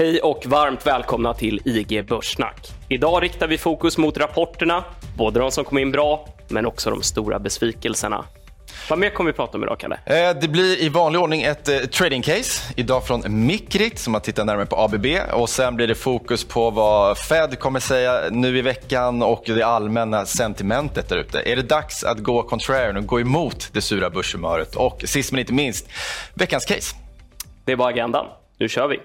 Hej och varmt välkomna till IG Börssnack. Idag riktar vi fokus mot rapporterna, både de som kom in bra, men också de stora besvikelserna. Vad mer kommer vi prata om idag, Kalle? Eh, det blir i vanlig ordning ett eh, trading case. Idag från Micrit som har tittat närmare på ABB. Och Sen blir det fokus på vad Fed kommer säga nu i veckan och det allmänna sentimentet där ute. Är det dags att gå contrarian och gå emot det sura börshumöret? Och sist men inte minst, veckans case. Det var agendan. Nu kör vi.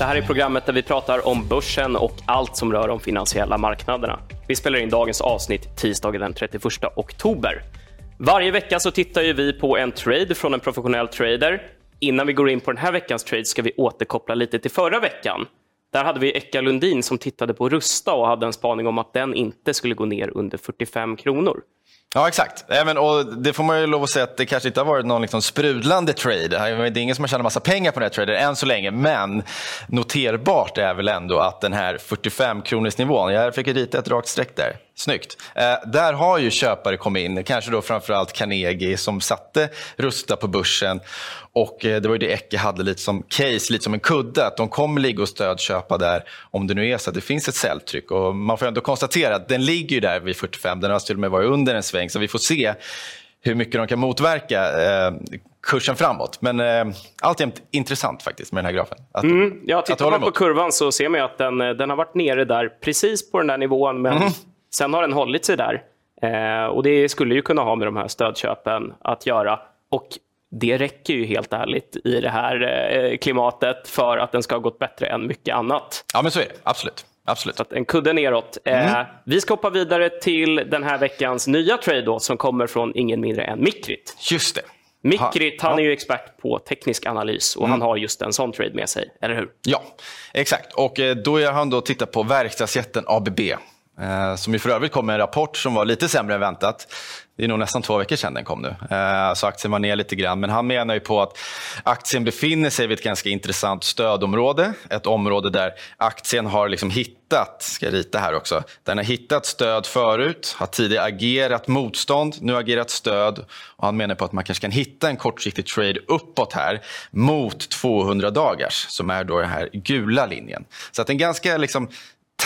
Det här är programmet där vi pratar om börsen och allt som rör de finansiella marknaderna. Vi spelar in dagens avsnitt tisdagen den 31 oktober. Varje vecka så tittar ju vi på en trade från en professionell trader. Innan vi går in på den här veckans trade ska vi återkoppla lite till förra veckan. Där hade vi Eka Lundin som tittade på Rusta och hade en spaning om att den inte skulle gå ner under 45 kronor. Ja, exakt. Även, och det får man ju lov att säga att det kanske inte har varit någon liksom sprudlande trade. Det är ingen som har tjänat massa pengar på den här traden än så länge. Men noterbart är väl ändå att den här 45 kronors nivån, jag fick rita ett rakt streck där. Snyggt. Eh, där har ju köpare kommit in, kanske då framförallt Carnegie som satte Rusta på börsen. Och eh, Det var ju det Ecke hade lite som case, lite som en kudde. Att de kommer ligga och stödköpa där om det nu är så att det finns ett säljtryck. Och man får ändå konstatera att den ligger där vid 45. Den har till och med varit under en sväng. Så vi får se hur mycket de kan motverka eh, kursen framåt. Men eh, alltjämt intressant faktiskt med den här grafen. Att, mm, ja, tittar man på kurvan så ser man att den, eh, den har varit nere där precis på den där nivån. Men mm. Sen har den hållit sig där. Eh, och Det skulle ju kunna ha med de här stödköpen att göra. Och Det räcker ju helt ärligt i det här eh, klimatet för att den ska ha gått bättre än mycket annat. Ja, men så är det. Absolut. Absolut. Så en kudde neråt. Eh, mm. vi ska hoppa vidare till den här veckans nya trade då, som kommer från ingen mindre än Mikrit. Just det. Mikrit han är ju expert på teknisk analys och mm. han har just en sån trade med sig, eller hur? Ja, exakt. Och eh, då är han då tittat på verkstadsjätten ABB. Eh, som ju för övrigt kom med en rapport som var lite sämre än väntat. Det är nog nästan två veckor sedan den kom nu. Eh, så aktien var ner lite grann. Men han menar ju på att aktien befinner sig vid ett ganska intressant stödområde. Ett område där aktien har liksom hittat, ska jag rita här också, den har hittat stöd förut, har tidigare agerat motstånd, nu agerat stöd. Och han menar på att man kanske kan hitta en kortsiktig trade uppåt här mot 200 dagars, som är då den här gula linjen. Så att en ganska liksom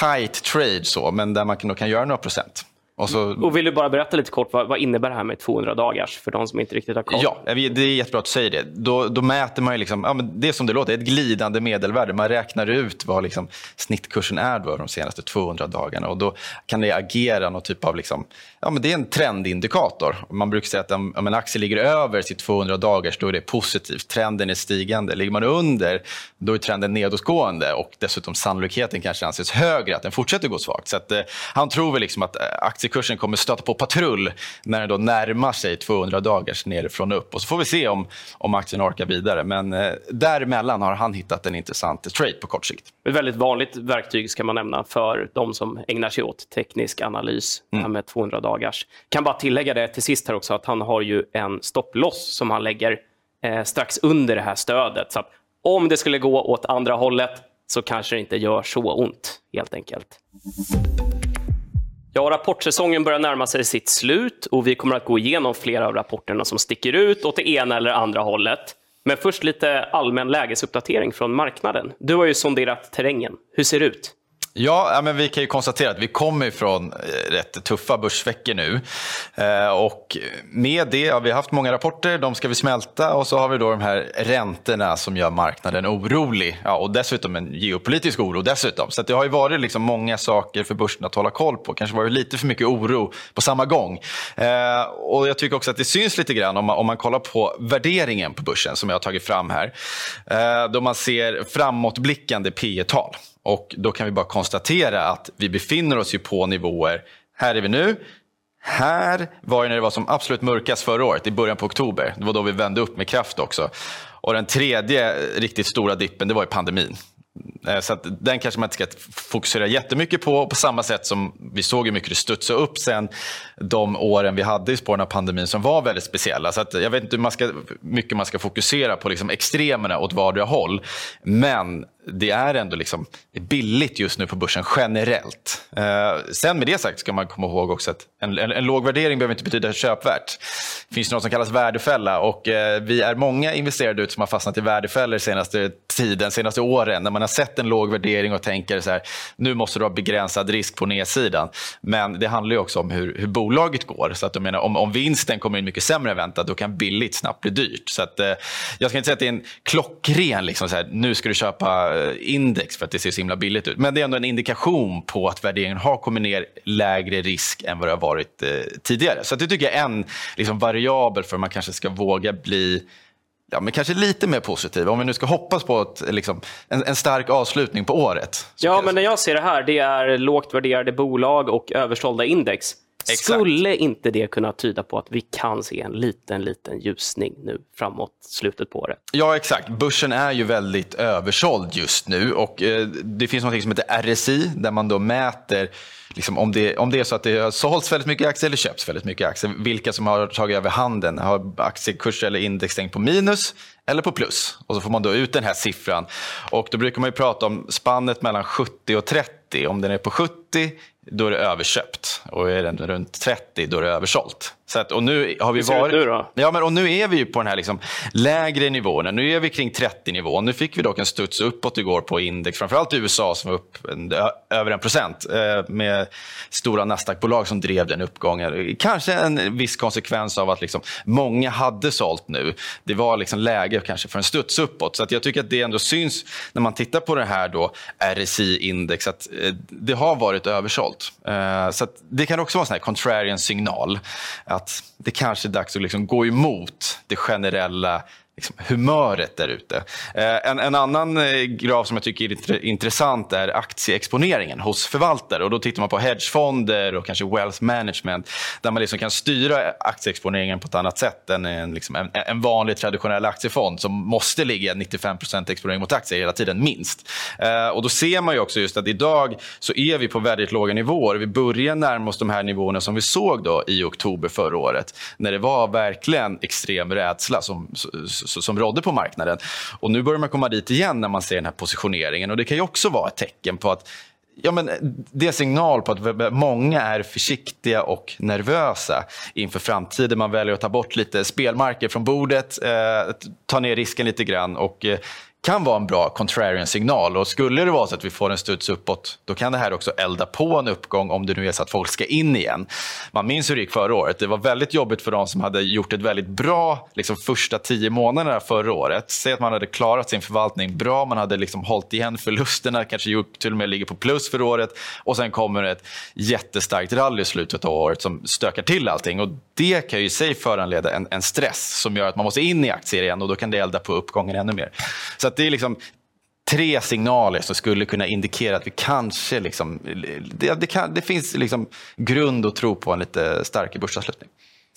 tight trade, så, men där man kan, kan göra några procent. Och, så... och vill du bara berätta lite kort, vad, vad, innebär det här med 200 dagars för de som inte riktigt har koll? Ja, det är jättebra att du säger det. Då, då mäter man ju, liksom, ja, men det är som det låter, ett glidande medelvärde. Man räknar ut vad liksom, snittkursen är då de senaste 200 dagarna och då kan det agera någon typ av, liksom, ja, men det är en trendindikator. Man brukar säga att om, om en aktie ligger över sitt 200 dagars, då är det positivt. Trenden är stigande. Ligger man under, då är trenden nedåtgående och dessutom sannolikheten kanske anses högre att den fortsätter gå svagt. Så att, eh, han tror väl liksom att eh, aktiekursen kommer stöta på patrull när den då närmar sig 200 dagars nerifrån upp. Och så får vi se om, om aktien orkar vidare. Men eh, däremellan har han hittat en intressant trade på kort sikt. Ett väldigt vanligt verktyg ska man nämna för de som ägnar sig åt teknisk analys mm. med 200 dagars. Kan bara tillägga det till sist här också att han har ju en stopploss som han lägger eh, strax under det här stödet. Så om det skulle gå åt andra hållet så kanske det inte gör så ont helt enkelt. Ja, rapportsäsongen börjar närma sig sitt slut och vi kommer att gå igenom flera av rapporterna som sticker ut åt det ena eller andra hållet. Men först lite allmän lägesuppdatering från marknaden. Du har ju sonderat terrängen. Hur ser det ut? Ja, men vi kan ju konstatera att vi kommer från eh, rätt tuffa börsveckor nu. Eh, och med det har vi haft många rapporter, de ska vi smälta och så har vi då de här räntorna som gör marknaden orolig. Ja, och dessutom en geopolitisk oro dessutom. Så det har ju varit liksom många saker för börsen att hålla koll på. Kanske varit lite för mycket oro på samma gång. Eh, och jag tycker också att det syns lite grann om man, om man kollar på värderingen på börsen som jag har tagit fram här. Då man ser framåtblickande P tal och Då kan vi bara konstatera att vi befinner oss ju på nivåer. Här är vi nu. Här var det när det var som absolut mörkast förra året, i början på oktober. Det var då vi vände upp med kraft också. Och Den tredje riktigt stora dippen det var i pandemin. Eh, så den kanske man inte ska fokusera jättemycket på. På samma sätt som vi såg hur mycket det studsade upp sen de åren vi hade i spåren av pandemin som var väldigt speciella. Så jag vet inte hur man ska, mycket man ska fokusera på liksom extremerna åt vardera håll. Men det är ändå liksom billigt just nu på börsen generellt. Eh, sen med det sagt ska man komma ihåg också att en, en, en låg värdering behöver inte betyda köpvärt. Det finns något som kallas värdefälla och eh, vi är många investerare ut som har fastnat i värdefällor senaste tiden, senaste åren, när man har sett en låg värdering och tänker så här, nu måste du ha begränsad risk på nedsidan. Men det handlar ju också om hur, hur bolaget går. Så att jag menar, om, om vinsten kommer in mycket sämre än väntat, då kan billigt snabbt bli dyrt. Så att, eh, jag ska inte säga att det är en klockren, liksom så här, nu ska du köpa index för att det ser så himla billigt ut. Men det är ändå en indikation på att värderingen har kommit ner lägre risk än vad det har varit eh, tidigare. Så det tycker jag är en liksom, variabel för att man kanske ska våga bli ja, men kanske lite mer positiv. Om vi nu ska hoppas på ett, liksom, en, en, stark avslutning på året. Ja, men när jag ser det här, det är lågt värderade bolag och översålda index. Exakt. Skulle inte det kunna tyda på att vi kan se en liten, liten ljusning nu framåt slutet på året? Ja, exakt. Börsen är ju väldigt översåld just nu och eh, det finns något som heter RSI där man då mäter liksom, om, det, om det är så att det har sålts väldigt mycket aktier eller köpts väldigt mycket aktier. Vilka som har tagit över handeln. Har aktiekurs eller index stängt på minus eller på plus? Och så får man då ut den här siffran. Och då brukar man ju prata om spannet mellan 70 och 30. Om den är på 70 då är det överköpt. Och är den runt 30, då är det översålt. Så att, och nu har vi varit... Ja, men, och nu är vi ju på den här liksom lägre nivån. Nu är vi kring 30-nivån. Nu fick vi dock en studs uppåt igår på index, framförallt i USA som var upp en, över en procent eh, med stora Nasdaq-bolag som drev den uppgången. Kanske en viss konsekvens av att liksom, många hade sålt nu. Det var liksom läge kanske för en studs uppåt. Så att jag tycker att det ändå syns när man tittar på det här då, RSI-index att eh, det har varit översålt. Eh, så det kan också vara en sån här contrarian signal att det kanske är dags att liksom gå emot det generella liksom, humöret där ute. Eh, en, en, annan eh, graf som jag tycker är intressant är aktieexponeringen hos förvaltare. Och då tittar man på hedgefonder och kanske wealth management där man liksom kan styra aktieexponeringen på ett annat sätt än en, liksom en, en vanlig traditionell aktiefond som måste ligga 95% exponering mot aktier hela tiden, minst. Eh, och Då ser man ju också just att idag så är vi på väldigt låga nivåer. Vi börjar närma oss de här nivåerna som vi såg då i oktober förra året när det var verkligen extrem rädsla som, som rådde på marknaden. Och Nu börjar man komma dit igen när man ser den här positioneringen. Och Det kan ju också vara ett tecken på att Ja, men det är signal på att många är försiktiga och nervösa inför framtiden. Man väljer att ta bort lite spelmarker från bordet, eh, ta ner risken lite grann och eh, kan vara en bra contrarian signal. Och skulle det vara så att vi får en studs uppåt, då kan det här också elda på en uppgång om det nu är så att folk ska in igen. Man minns hur det gick förra året. Det var väldigt jobbigt för de som hade gjort ett väldigt bra liksom, första tio månaderna förra året. Säg att man hade klarat sin förvaltning bra, man hade liksom hållit igen förlusterna, kanske gjort, till och med ligger på plus för året och sen kommer ett jättestarkt rally i slutet av året som stökar till allting. Och det kan ju i sig föranleda en, en stress som gör att man måste in i aktier igen och då kan det elda på uppgången ännu mer. Så det är liksom tre signaler som skulle kunna indikera att vi kanske... Liksom, det, det, kan, det finns liksom grund att tro på en lite starkare börsavslutning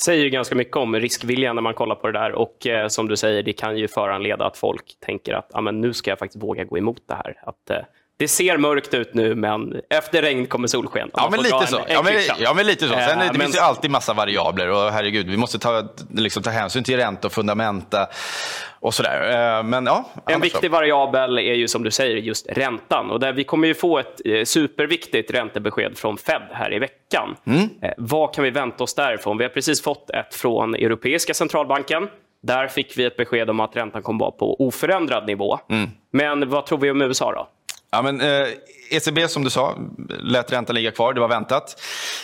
säger ju ganska mycket om riskviljan när man kollar på det där. Och eh, som du säger, det kan ju föranleda att folk tänker att ah, men nu ska jag faktiskt våga gå emot det här. Att, eh, det ser mörkt ut nu, men efter regn kommer solsken. Ja men, lite så. En, en ja, men, ja, men lite så. Sen, äh, det men... finns ju alltid massa variabler. Och herregud, vi måste ta, liksom, ta hänsyn till ränta och fundamenta och sådär. Eh, men, ja, en viktig så. variabel är ju som du säger just räntan. Och där vi kommer ju få ett eh, superviktigt räntebesked från Fed här i veckan. Mm. Vad kan vi vänta oss därifrån? Vi har precis fått ett från Europeiska centralbanken. Där fick vi ett besked om att räntan kommer vara på oförändrad nivå. Mm. Men vad tror vi om USA då? Ja, men, eh, ECB som du sa, lät räntan ligga kvar. Det var väntat.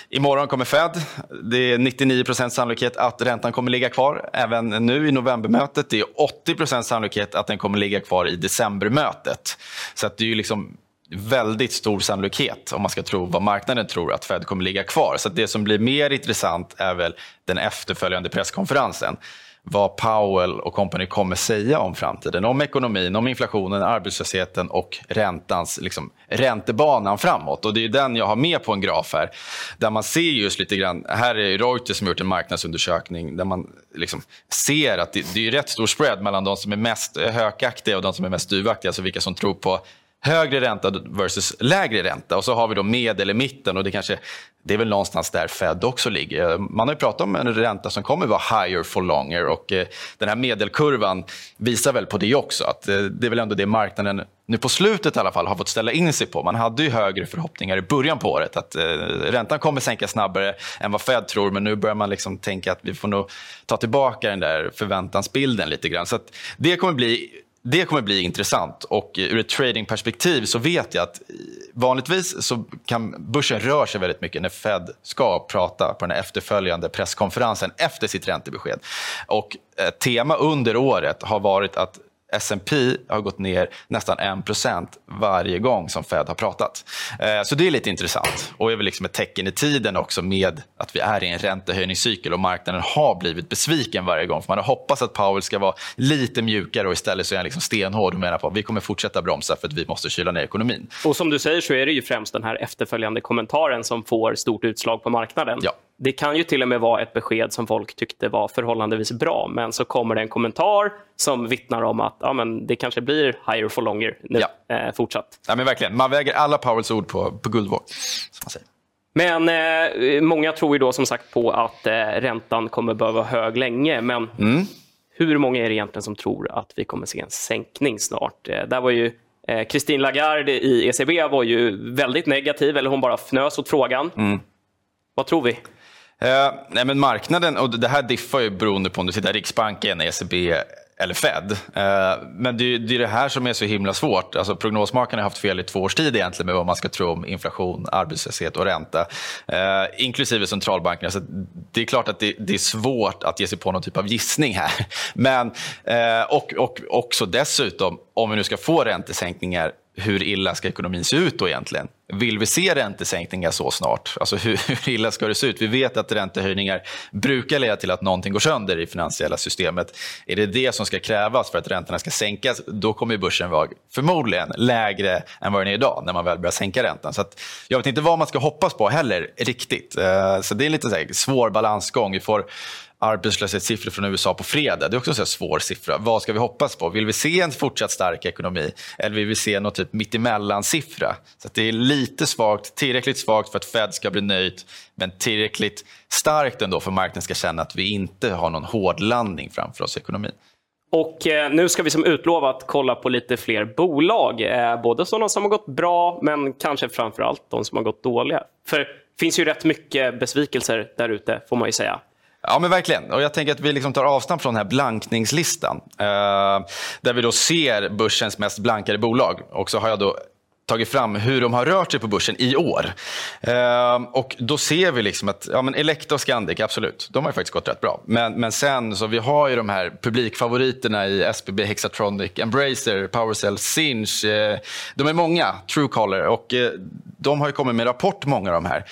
Imorgon kommer Fed. Det är 99% sannolikhet att räntan kommer ligga kvar även nu i novembermötet. Det är 80% sannolikhet att den kommer ligga kvar i decembermötet. Så att det är ju liksom väldigt stor sannolikhet om man ska tro vad marknaden tror att Fed kommer ligga kvar. Så det som blir mer intressant är väl den efterföljande presskonferensen vad Powell och company kommer säga om framtiden. Om ekonomin, om inflationen, arbetslösheten och räntans, liksom, räntebanan framåt. Och Det är den jag har med på en graf här. Där man ser just lite grann, här är Reuters som har gjort en marknadsundersökning där man liksom ser att det, det är rätt stor spread mellan de som är mest hökaktiga och de som är mest duvaktiga. Alltså vilka som tror på högre ränta versus lägre ränta. Och så har vi då medel i mitten och det kanske det är väl någonstans där Fed också ligger. Man har ju pratat om en ränta som kommer vara higher for longer och eh, den här medelkurvan visar väl på det också. Att eh, det är väl ändå det marknaden nu på slutet i alla fall har fått ställa in sig på. Man hade ju högre förhoppningar i början på året att eh, räntan kommer sänka snabbare än vad Fed tror men nu börjar man liksom tänka att vi får nog ta tillbaka den där förväntansbilden lite grann. Så det kommer bli det kommer bli intressant och eh, ur ett tradingperspektiv så vet jag att eh, vanligtvis så kan börsen röra sig väldigt mycket när Fed ska prata på den efterföljande presskonferensen efter sitt räntebesked. Och ett tema under året har varit att S&P har gått ner nästan 1 varje gång som Fed har pratat. Eh, så det är lite intressant och är väl liksom ett tecken i tiden också med att vi är i en räntehöjningscykel och marknaden har blivit besviken varje gång. För man har hoppats att Powell ska vara lite mjukare och istället så är han liksom stenhård och menar på att vi kommer fortsätta bromsa för att vi måste kyla ner ekonomin. Och som du säger så är det ju främst den här efterföljande kommentaren som får stort utslag på marknaden. Ja. Det kan ju till och med vara ett besked som folk tyckte var förhållandevis bra, men så kommer det en kommentar som vittnar om att ja, men det kanske blir higher for longer nu, ja. eh, fortsatt. Ja, men verkligen. Man väger alla Powells ord på, på guldvåg. Men eh, många tror ju då som sagt på att eh, räntan kommer behöva vara hög länge. Men mm. hur många är det egentligen som tror att vi kommer se en sänkning snart? Eh, där var ju eh, Christine Lagarde i ECB var ju väldigt negativ, eller hon bara fnös åt frågan. Mm. Vad tror vi? Eh, nej, men marknaden, och det här diffar ju beroende på om du tittar Riksbanken, ECB eller Fed. Eh, men det är, det är det här som är så himla svårt. Alltså, prognosmakarna har haft fel i två års tid egentligen med vad man ska tro om inflation, arbetslöshet och ränta. Eh, inklusive centralbankerna. Så det är klart att det, det, är svårt att ge sig på någon typ av gissning här. Men, eh, och, och också dessutom, om vi nu ska få räntesänkningar hur illa ska ekonomin se ut då egentligen? Vill vi se räntesänkningar så snart? Alltså hur, hur, illa ska det se ut? Vi vet att räntehöjningar brukar leda till att någonting går sönder i finansiella systemet. Är det det som ska krävas för att räntorna ska sänkas, då kommer börsen vara förmodligen lägre än vad den är idag när man väl börjar sänka räntan. Så jag vet inte vad man ska hoppas på heller riktigt. Eh, så det är en här, svår balansgång. Vi får arbetslöshetssiffror från USA på fredag. Det är också en svår siffra. Vad ska vi hoppas på? Vill vi se en fortsatt stark ekonomi eller vill vi se något typ mittemellan-siffra? Så det är lite svagt, tillräckligt svagt för att Fed ska bli nöjd men tillräckligt starkt ändå för marknaden ska känna att vi inte har någon hårdlandning framför oss i ekonomin. Och eh, nu ska vi som utlovat kolla på lite fler bolag. Eh, både sådana som har gått bra, men kanske framför allt de som har gått dåliga. För det finns ju rätt mycket besvikelser där ute, får man ju säga. Ja, men verkligen. Och jag tänker att vi liksom tar avstamp från den här blankningslistan. Eh, där vi då ser börsens mest blankade bolag. Och så har jag då tagit fram hur de har rört sig på börsen i år. Eh, och då ser vi liksom att ja, men Elekta och Scandic, absolut, de har faktiskt gått rätt bra. Men, men sen så vi har ju de här publikfavoriterna i SBB, Hexatronic, Embracer, Powercell, Sinch. Eh, de är många, Truecaller. Och eh, de har ju kommit med rapport, många av de här.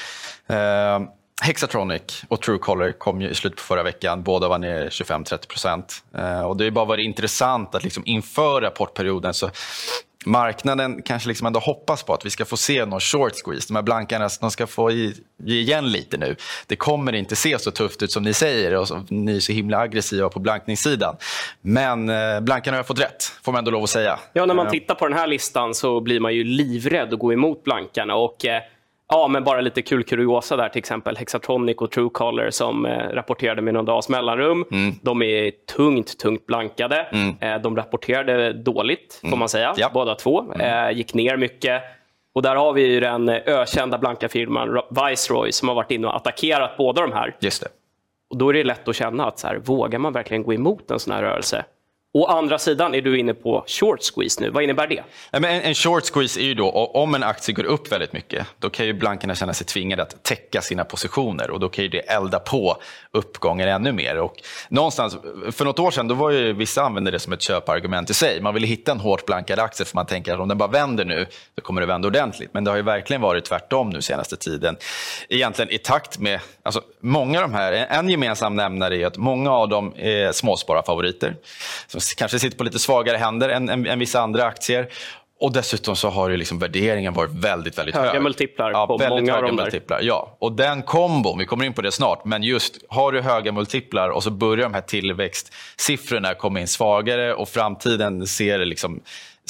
Eh, Hexatronic och Truecaller kom ju i slutet på förra veckan. Båda var ner 25-30 procent. Eh, och det har bara varit intressant att liksom inför rapportperioden så marknaden kanske liksom ändå hoppas på att vi ska få se någon short squeeze. De här blankarna de ska få ge igen lite nu. Det kommer inte se så tufft ut som ni säger och så, ni är så himla aggressiva på blankningssidan. Men eh, blankarna har fått rätt, får man ändå lov att säga. Ja, när man eh. tittar på den här listan så blir man ju livrädd att gå emot blankarna. Och, eh, Ja, men bara lite kul kuriosa där, till exempel Hexatronic och Truecaller som eh, rapporterade med någon dags mellanrum. Mm. De är tungt, tungt blankade. Mm. Eh, de rapporterade dåligt, får mm. man säga, ja. båda två. Mm. Eh, gick ner mycket. Och där har vi ju den eh, ökända blanka firman Viceroy som har varit inne och attackerat båda de här. Just det. Och då är det lätt att känna att så här, vågar man verkligen gå emot en sån här rörelse? Å andra sidan är du inne på short squeeze nu. Vad innebär det? En, en short squeeze är ju då, om en aktie går upp väldigt mycket, då kan ju blankerna känna sig tvingade att täcka sina positioner och då kan ju det elda på uppgången ännu mer. Och någonstans, för något år sedan då var ju vissa använde det som ett köpargument i sig. Man ville hitta en hårt blankad aktie för man tänker att om den bara vänder nu, då kommer det vända ordentligt. Men det har ju verkligen varit tvärtom nu senaste tiden. Egentligen i takt med, alltså många av de här, en gemensam nämnare är att många av dem är eh, småspararfavoriter kanske sitter på lite svagare händer än, än, än vissa andra aktier. Och dessutom så har ju liksom värderingen varit väldigt, väldigt höga hög. Höga multiplar ja, på många av de där. Multiplar, ja. Och den kombon, vi kommer in på det snart, men just har du höga multiplar och så börjar de här tillväxtsiffrorna komma in svagare och framtiden ser liksom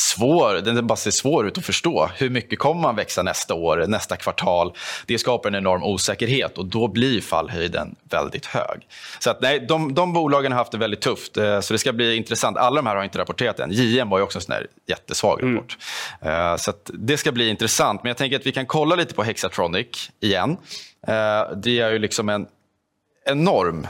svår, den bara ser svår ut att förstå. Hur mycket kommer man växa nästa år, nästa kvartal? Det skapar en enorm osäkerhet och då blir fallhöjden väldigt hög. Så att, nej, de, de bolagen har haft det väldigt tufft, eh, så det ska bli intressant. Alla de här har inte rapporterat än. JM var ju också en sån jättesvag mm. rapport. Mm. Så det ska bli intressant. Men jag tänker att vi kan kolla lite på Hexatronic igen. Eh, det är ju liksom en enorm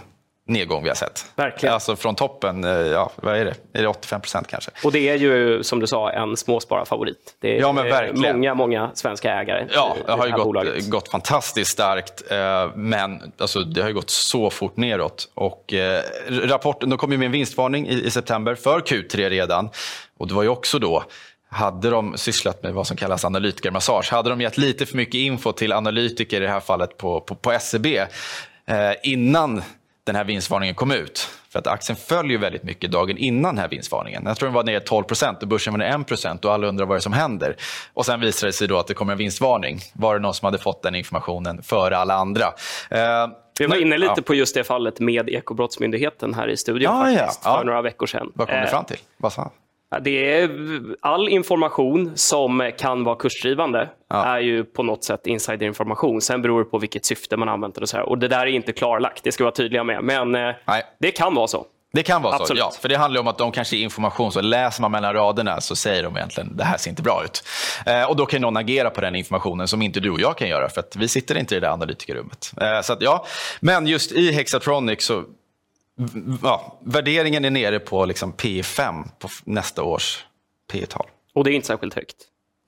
nedgång vi har sett. Verkligen. Alltså från toppen, eh, ja, vad är det? Är det 85 procent kanske? Och det är ju, som du sa, en småspararfavorit. Det är ja, men verkligen. många, många svenska ägare Ja, det har ju gått, gått, fantastiskt starkt, eh, men alltså, det har ju gått så fort neråt. Och, eh, rapporten, de kom ju med en vinstvarning i, i september för Q3 redan. Och det var ju också då hade de sysslat med vad som kallas analytikermassage, hade de gett lite för mycket info till analytiker, i det här fallet på, på, på SEB, eh, innan den här vinstvarningen kom ut. För att aktien följer väldigt mycket dagen innan den här vinstvarningen. Jag tror den var nere 12% och börsen var nere 1 och alla undrar vad det är som händer. Och sen visade det sig då att det kommer en vinstvarning. Var det någon som hade fått den informationen före alla andra? Eh, vi var inne lite ja. på just det fallet med Ekobrottsmyndigheten här i studion ja, faktiskt, ja. för några veckor sedan. Vad kom du fram till? Vad sa det är all information som kan vara kursdrivande ja. är ju på något sätt insiderinformation. Sen beror det på vilket syfte man använt det. Och, så här. och det där är inte klarlagt, det ska vi vara tydliga med. Men eh, Nej. det kan vara så. Det kan vara Absolut. så, ja. För det handlar om att de kanske är information, så läser man mellan raderna så säger de egentligen det här ser inte bra ut. Eh, och då kan någon agera på den informationen som inte du och jag kan göra, för att vi sitter inte i det där analytikerrummet. Eh, så att, ja. Men just i Hexatronic så ja, värderingen är nere på liksom P5 på nästa års P tal Och det är inte särskilt högt?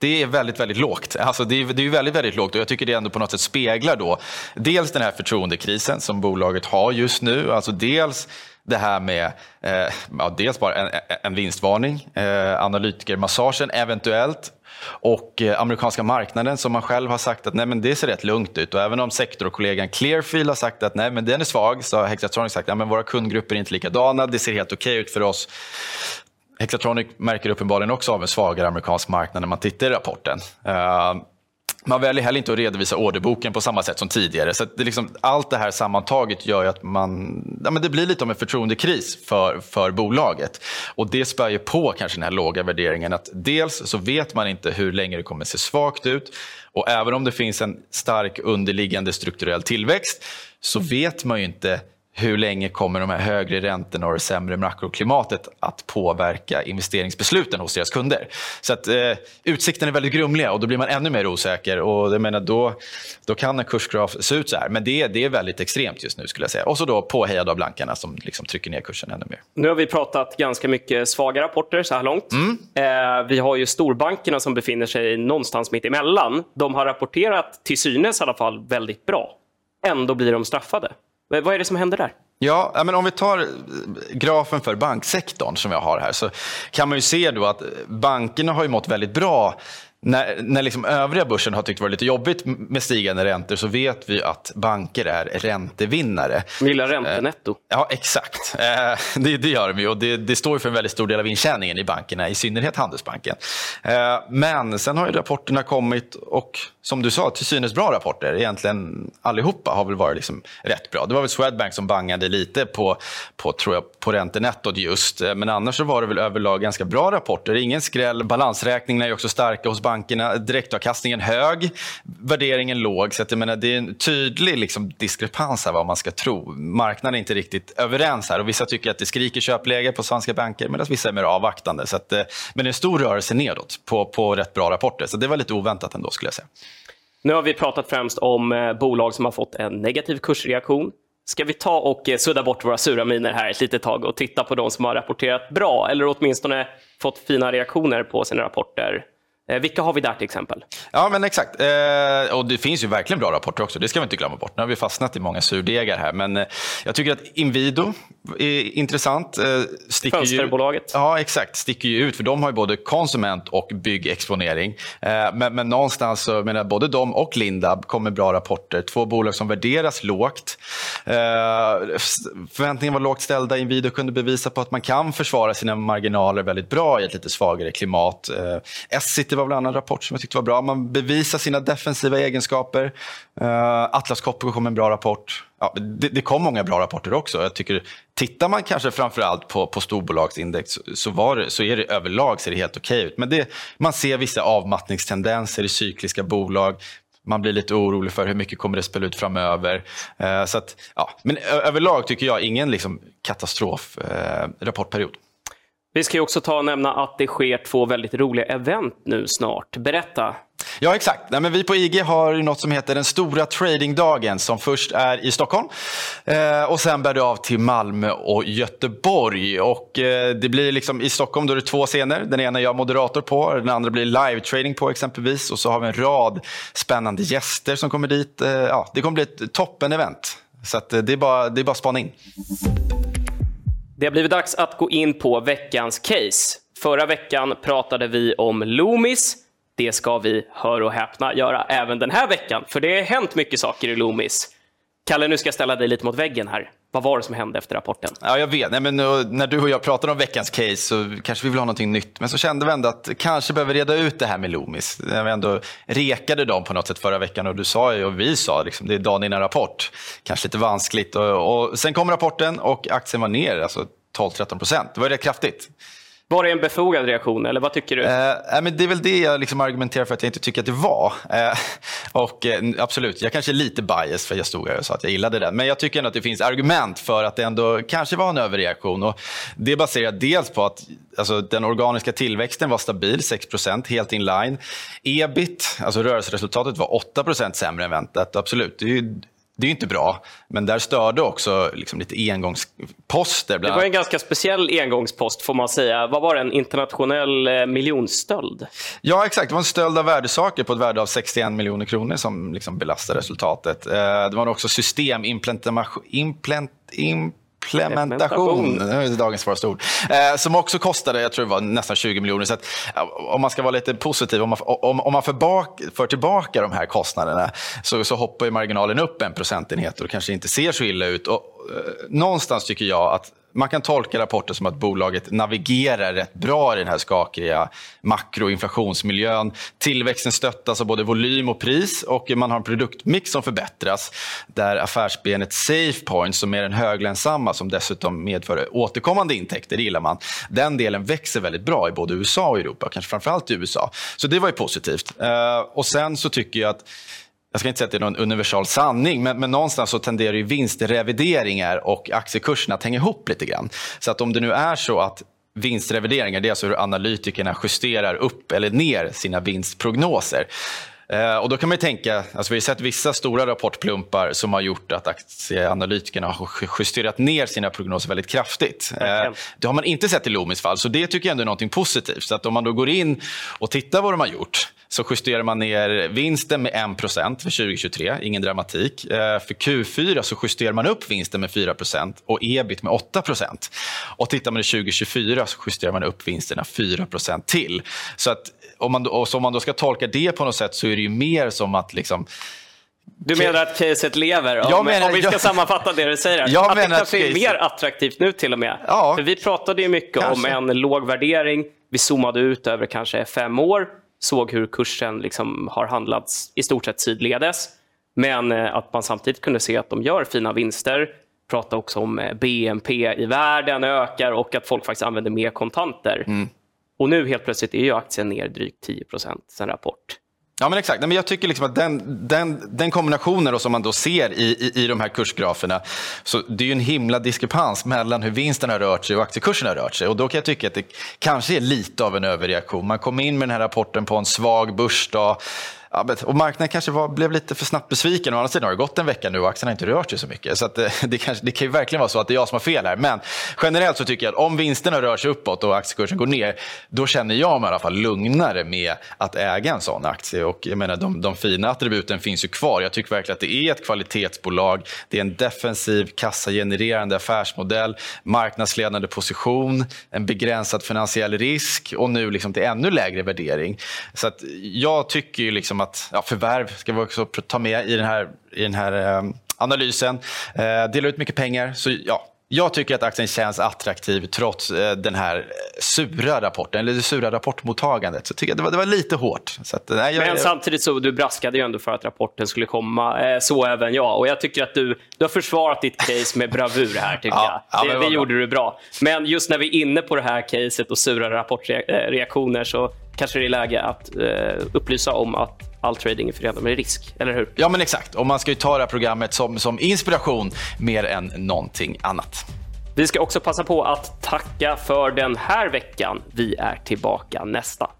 Det är väldigt, väldigt lågt. Alltså det, är, det är väldigt, väldigt lågt och jag tycker det ändå på något sätt speglar då dels den här förtroendekrisen som bolaget har just nu. Alltså dels det här med eh, ja, dels bara en, en vinstvarning, eh, analytikermassagen eventuellt och eh, amerikanska marknaden som man själv har sagt att nej, men det ser rätt lugnt ut. Och även om sektorkollegan Clearfield har sagt att nej, men den är svag så har Hexatronic sagt att våra kundgrupper är inte likadana, det ser helt okej okay ut för oss. Hexatronic märker uppenbarligen också av en svagare amerikansk marknad när man tittar i rapporten. Eh, man väljer heller inte att redovisa orderboken på samma sätt som tidigare. Så det liksom, allt det här sammantaget gör att man, ja, men det blir lite av en förtroendekris för, för bolaget. Och det spär ju på kanske den här låga värderingen. att Dels så vet man inte hur länge det kommer se svagt ut. Och även om det finns en stark underliggande strukturell tillväxt så vet man ju inte hur länge kommer de här högre räntorna och det sämre makroklimatet att påverka investeringsbesluten hos deras kunder? Så att eh, utsikten är väldigt grumliga och då blir man ännu mer osäker och jag menar, då, då kan en kursgraf se ut så här. Men det, det är väldigt extremt just nu skulle jag säga. Och så då påhejad av blankarna som liksom trycker ner kursen ännu mer. Nu har vi pratat ganska mycket svaga rapporter så här långt. Mm. Eh, vi har ju storbankerna som befinner sig någonstans mitt emellan. De har rapporterat, till synes i alla fall, väldigt bra. Ändå blir de straffade. Vad är det som händer där? Ja, men om vi tar grafen för banksektorn som jag har här så kan man ju se då att bankerna har ju mått väldigt bra när, när liksom övriga börsen har tyckt det varit lite jobbigt med stigande räntor så vet vi att banker är räntevinnare. De gillar räntenetto. Eh, ja, exakt. Eh, det, det gör de ju och det, det, står för en väldigt stor del av intjäningen i bankerna, i synnerhet Handelsbanken. Eh, men sen har ju rapporterna kommit och som du sa, till synes bra rapporter. Egentligen allihopa har väl varit liksom rätt bra. Det var väl Swedbank som bangade lite på, på, tror jag, på räntenettot just. Eh, men annars så var det väl överlag ganska bra rapporter. Ingen skräll. Balansräkningarna är också starka hos bankerna. Direktavkastningen hög, värderingen låg. Så att jag menar, det är en tydlig liksom, diskrepans här vad man ska tro. Marknaden är inte riktigt överens här. Och vissa tycker att det skriker köpläge på svenska banker medan vissa är mer avvaktande. Så att, eh, men det är en stor rörelse nedåt på, på rätt bra rapporter. Så det var lite oväntat ändå skulle jag säga. Nu har vi pratat främst om eh, bolag som har fått en negativ kursreaktion. Ska vi ta och eh, sudda bort våra sura miner här ett litet tag och titta på de som har rapporterat bra eller åtminstone fått fina reaktioner på sina rapporter vilka har vi där till exempel? Ja, men exakt. Eh, och det finns ju verkligen bra rapporter också. Det ska vi inte glömma bort. Nu har vi fastnat i många surdegar här. Men eh, jag tycker att Inwido är intressant. Eh, Fönsterbolaget. Ju, ja, exakt. Sticker ju ut. För de har ju både konsument och byggexponering. Eh, men, men någonstans så menar både de och Lindab kommer bra rapporter. Två bolag som värderas lågt. Eh, förväntningarna var lågt ställda. Inwido kunde bevisa på att man kan försvara sina marginaler väldigt bra i ett lite svagare klimat. Eh, det var väl en annan rapport som jag tyckte var bra. Man bevisar sina defensiva egenskaper. Uh, Atlas Copco kom med en bra rapport. ja, det, det, kom många bra rapporter också. Jag tycker, tittar man kanske framförallt på, på storbolagsindex så, var det, så är det överlag ser det helt okej okay ut. Men det, man ser vissa avmattningstendenser i cykliska bolag. Man blir lite orolig för hur mycket kommer det spela ut framöver. Uh, så att, ja, men överlag tycker jag ingen liksom, katastrofrapportperiod. Eh, vi ska också ta och nämna att det sker två väldigt roliga event nu snart. Berätta. Ja, exakt. Nej, men vi på IG har något som heter den stora tradingdagen som först är i Stockholm eh, och sen bär det av till Malmö och Göteborg. Och, eh, det blir liksom, I Stockholm då är det två scener. Den ena är jag moderator på, den andra blir live-trading på exempelvis. Och så har vi en rad spännande gäster som kommer dit. Eh, ja, det kommer bli ett toppen-event. Så att, eh, det, är bara, det är bara att spana in. Det har blivit dags att gå in på veckans case. Förra veckan pratade vi om Loomis. Det ska vi, hör och häpna, göra även den här veckan, för det har hänt mycket saker i Loomis. Kalle, nu ska jag ställa dig lite mot väggen här. Vad var det som hände efter rapporten? Ja, jag vet. Nej, men, eh, när du och jag pratade om veckans case så kanske vi vill ha någonting nytt. Men så kände vi ändå att kanske behöver reda ut det här med Loomis. När vi ändå rekade dem på något sätt förra veckan och du sa ju och vi sa liksom, det är dagen innan rapport. Kanske lite vanskligt. Och, och sen kom rapporten och aktien var ner alltså 12-13 procent. Det var rätt kraftigt. Var det en befogad reaktion eller vad tycker du? Eh, men det är väl det jag liksom argumenterar för att jag inte tycker att det var. Eh, och eh, Absolut, jag kanske är lite biased, för jag stod här och sa att jag gillade den. Men jag tycker ändå att det finns argument för att det ändå kanske var en överreaktion. Och det baserar jag dels på att alltså, den organiska tillväxten var stabil, 6% helt in line. Ebit, alltså rörelseresultatet, var 8% sämre än väntat. Absolut, det är det är inte bra, men där störde också liksom lite engångsposter. Det var en ganska speciell engångspost får man säga. Vad var det, en internationell eh, miljonstöld? Ja, exakt. Det var en stöld av värdesaker på ett värde av 61 miljoner kronor som liksom belastade resultatet. Eh, det var också systemimplementation implementation, det är dagens svåraste ord, eh, som också kostade, jag tror det var nästan 20 miljoner. Så att, eh, om man ska vara lite positiv, om man, om, om man för, bak, för tillbaka de här kostnaderna så, så hoppar ju marginalen upp en procentenhet och det kanske inte ser så illa ut. Och, eh, någonstans tycker jag att man kan tolka rapporten som att bolaget navigerar rätt bra i den här skakiga makroinflationsmiljön. Tillväxten stöttas av både volym och pris och man har en produktmix som förbättras där affärsbenet SafePoint som är den höglönsamma som dessutom medför återkommande intäkter, det gillar man. Den delen växer väldigt bra i både USA och Europa, kanske framförallt i USA. Så det var ju positivt. Eh, och sen så tycker jag att jag ska inte säga att det är någon universal sanning, men, men någonstans så tenderar ju vinstrevideringar och aktiekurserna att hänga ihop lite grann. Så att om det nu är så att vinstrevideringar, det är alltså hur analytikerna justerar upp eller ner sina vinstprognoser. Eh, och då kan man tänka, alltså vi har sett vissa stora rapportplumpar som har gjort att aktieanalytikerna har justerat ner sina prognoser väldigt kraftigt. Eh, det har man inte sett i Loomis fall, så det tycker jag ändå är något positivt. Så att om man då går in och tittar vad de har gjort så justerar man ner vinsten med 1 för 2023, ingen dramatik. Eh, för Q4 så justerar man upp vinsten med 4% och ebit med 8% Och tittar man i 2024 så justerar man upp vinsterna 4% till. Så att om man, och så om man då ska tolka det på något sätt så är det ju mer som att liksom, du menar att caset lever? Om, menar, om vi ska jag, sammanfatta det du säger. Jag att det kanske är mer attraktivt nu till och med. Ja, För vi pratade ju mycket kanske. om en låg värdering. Vi zoomade ut över kanske fem år såg hur kursen liksom har handlats i stort sett sidledes. Men eh, att man samtidigt kunde se att de gör fina vinster. Prata också om eh, BNP i världen ökar och att folk faktiskt använder mer kontanter. Mm. Och nu helt plötsligt är ju aktien ner drygt 10% sen rapport. Ja, men exakt. men jag tycker liksom att den, den, den kombinationen som man då ser i, i, i de här kursgraferna, så det är ju en himla diskrepans mellan hur vinsten har rört sig och aktiekursen har rört sig. Och då kan jag tycka att det kanske är lite av en överreaktion. Man kom in med den här rapporten på en svag börsdag. Ja, och marknaden kanske var, blev lite för snabbt besviken. Å andra sidan har det gått en vecka nu och aktien har inte rört sig så mycket. Så det, eh, det, kanske, det kan ju verkligen vara så att det är jag som har fel här. Men generellt så tycker jag att om vinsterna rör sig uppåt och aktiekursen går ner, då känner jag mig i alla fall lugnare med att äga en sån aktie. Och jag menar, de, de fina attributen finns ju kvar. Jag tycker verkligen att det är ett kvalitetsbolag. Det är en defensiv, kassagenererande affärsmodell, marknadsledande position, en begränsad finansiell risk och nu liksom till ännu lägre värdering. Så att jag tycker ju liksom att ja, förvärv ska vi också ta med i den här, i den här eh, analysen. Eh, dela ut mycket pengar. Så ja, Jag tycker att aktien känns attraktiv trots eh, den här sura rapporten, eller det sura rapportmottagandet. Så tycker jag det var, det var lite hårt. Att, nej, jag, Men samtidigt så du braskade ju ändå för att rapporten skulle komma. Eh, så även jag. Och jag tycker att du, du har försvarat ditt case med bravur här. Tycker ja, jag. Det, ja, det gjorde du bra. Men just när vi är inne på det här caset och sura rapportreaktioner så kanske det är läge att eh, upplysa om att all trading är förenad med risk, eller hur? Ja, men exakt. Och man ska ju ta det här programmet som, som inspiration mer än någonting annat. Vi ska också passa på att tacka för den här veckan. Vi är tillbaka nästa